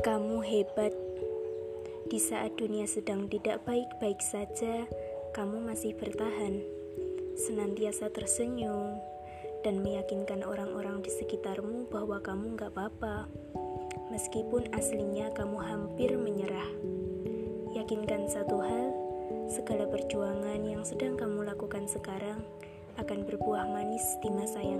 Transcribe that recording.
Kamu hebat. Di saat dunia sedang tidak baik-baik saja, kamu masih bertahan, senantiasa tersenyum, dan meyakinkan orang-orang di sekitarmu bahwa kamu gak apa-apa. Meskipun aslinya kamu hampir menyerah. Yakinkan satu hal, segala perjuangan yang sedang kamu lakukan sekarang akan berbuah manis di masa yang.